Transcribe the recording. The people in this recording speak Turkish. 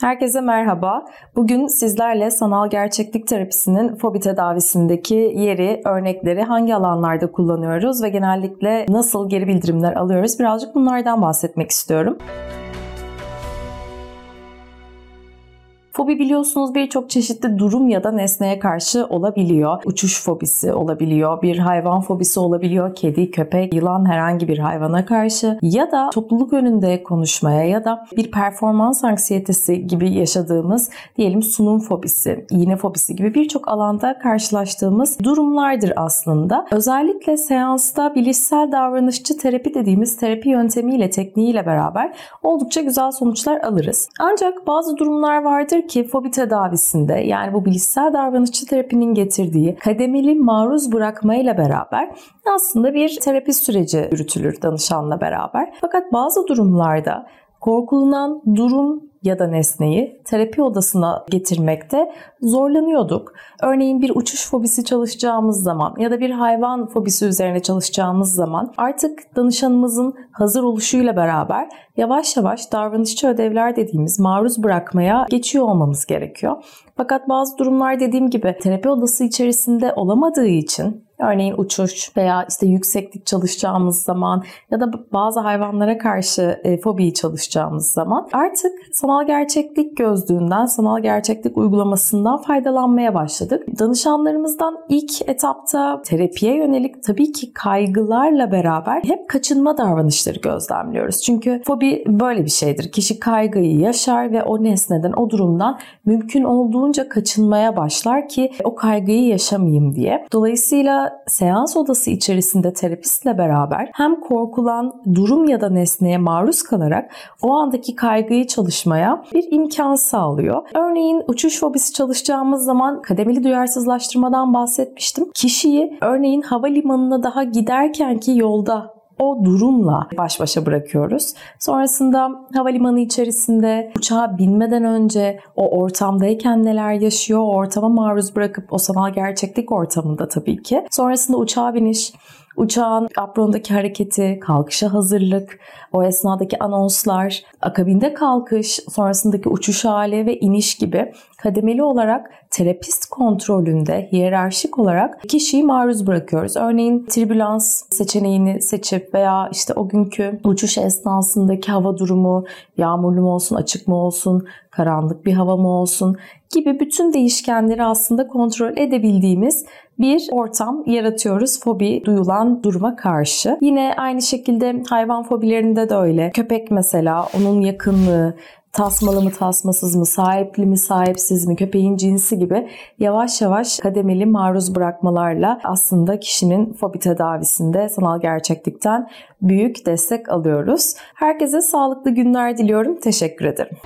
Herkese merhaba. Bugün sizlerle sanal gerçeklik terapisinin fobi tedavisindeki yeri, örnekleri hangi alanlarda kullanıyoruz ve genellikle nasıl geri bildirimler alıyoruz birazcık bunlardan bahsetmek istiyorum. Fobi biliyorsunuz birçok çeşitli durum ya da nesneye karşı olabiliyor. Uçuş fobisi olabiliyor, bir hayvan fobisi olabiliyor, kedi, köpek, yılan herhangi bir hayvana karşı ya da topluluk önünde konuşmaya ya da bir performans anksiyetesi gibi yaşadığımız diyelim sunum fobisi, iğne fobisi gibi birçok alanda karşılaştığımız durumlardır aslında. Özellikle seansta bilişsel davranışçı terapi dediğimiz terapi yöntemiyle, tekniğiyle beraber oldukça güzel sonuçlar alırız. Ancak bazı durumlar vardır ki fobi tedavisinde yani bu bilişsel davranışçı terapinin getirdiği kademeli maruz bırakmayla beraber aslında bir terapi süreci yürütülür danışanla beraber. Fakat bazı durumlarda korkulunan durum ya da nesneyi terapi odasına getirmekte zorlanıyorduk. Örneğin bir uçuş fobisi çalışacağımız zaman ya da bir hayvan fobisi üzerine çalışacağımız zaman artık danışanımızın hazır oluşuyla beraber yavaş yavaş davranışçı ödevler dediğimiz maruz bırakmaya geçiyor olmamız gerekiyor. Fakat bazı durumlar dediğim gibi terapi odası içerisinde olamadığı için Örneğin uçuş veya işte yükseklik çalışacağımız zaman ya da bazı hayvanlara karşı e, fobiyi çalışacağımız zaman artık sanal gerçeklik gözlüğünden, sanal gerçeklik uygulamasından faydalanmaya başladık. Danışanlarımızdan ilk etapta terapiye yönelik tabii ki kaygılarla beraber hep kaçınma davranışları gözlemliyoruz. Çünkü fobi böyle bir şeydir. Kişi kaygıyı yaşar ve o nesneden, o durumdan mümkün olduğunca kaçınmaya başlar ki o kaygıyı yaşamayayım diye. Dolayısıyla seans odası içerisinde terapistle beraber hem korkulan durum ya da nesneye maruz kalarak o andaki kaygıyı çalışmaya bir imkan sağlıyor. Örneğin uçuş fobisi çalışacağımız zaman kademeli duyarsızlaştırmadan bahsetmiştim. Kişiyi örneğin havalimanına daha giderken ki yolda o durumla baş başa bırakıyoruz. Sonrasında havalimanı içerisinde uçağa binmeden önce o ortamdayken neler yaşıyor, ortama maruz bırakıp o sanal gerçeklik ortamında tabii ki. Sonrasında uçağa biniş, uçağın aprondaki hareketi, kalkışa hazırlık, o esnadaki anonslar, akabinde kalkış, sonrasındaki uçuş hali ve iniş gibi kademeli olarak terapist kontrolünde hiyerarşik olarak kişiyi maruz bırakıyoruz. Örneğin tribülans seçeneğini seçip veya işte o günkü uçuş esnasındaki hava durumu yağmurlu mu olsun, açık mı olsun, karanlık bir hava mı olsun gibi bütün değişkenleri aslında kontrol edebildiğimiz bir ortam yaratıyoruz fobi duyulan duruma karşı. Yine aynı şekilde hayvan fobilerinde de öyle. Köpek mesela onun yakınlığı, tasmalı mı tasmasız mı, sahipli mi sahipsiz mi, köpeğin cinsi gibi yavaş yavaş kademeli maruz bırakmalarla aslında kişinin fobi tedavisinde sanal gerçeklikten büyük destek alıyoruz. Herkese sağlıklı günler diliyorum. Teşekkür ederim.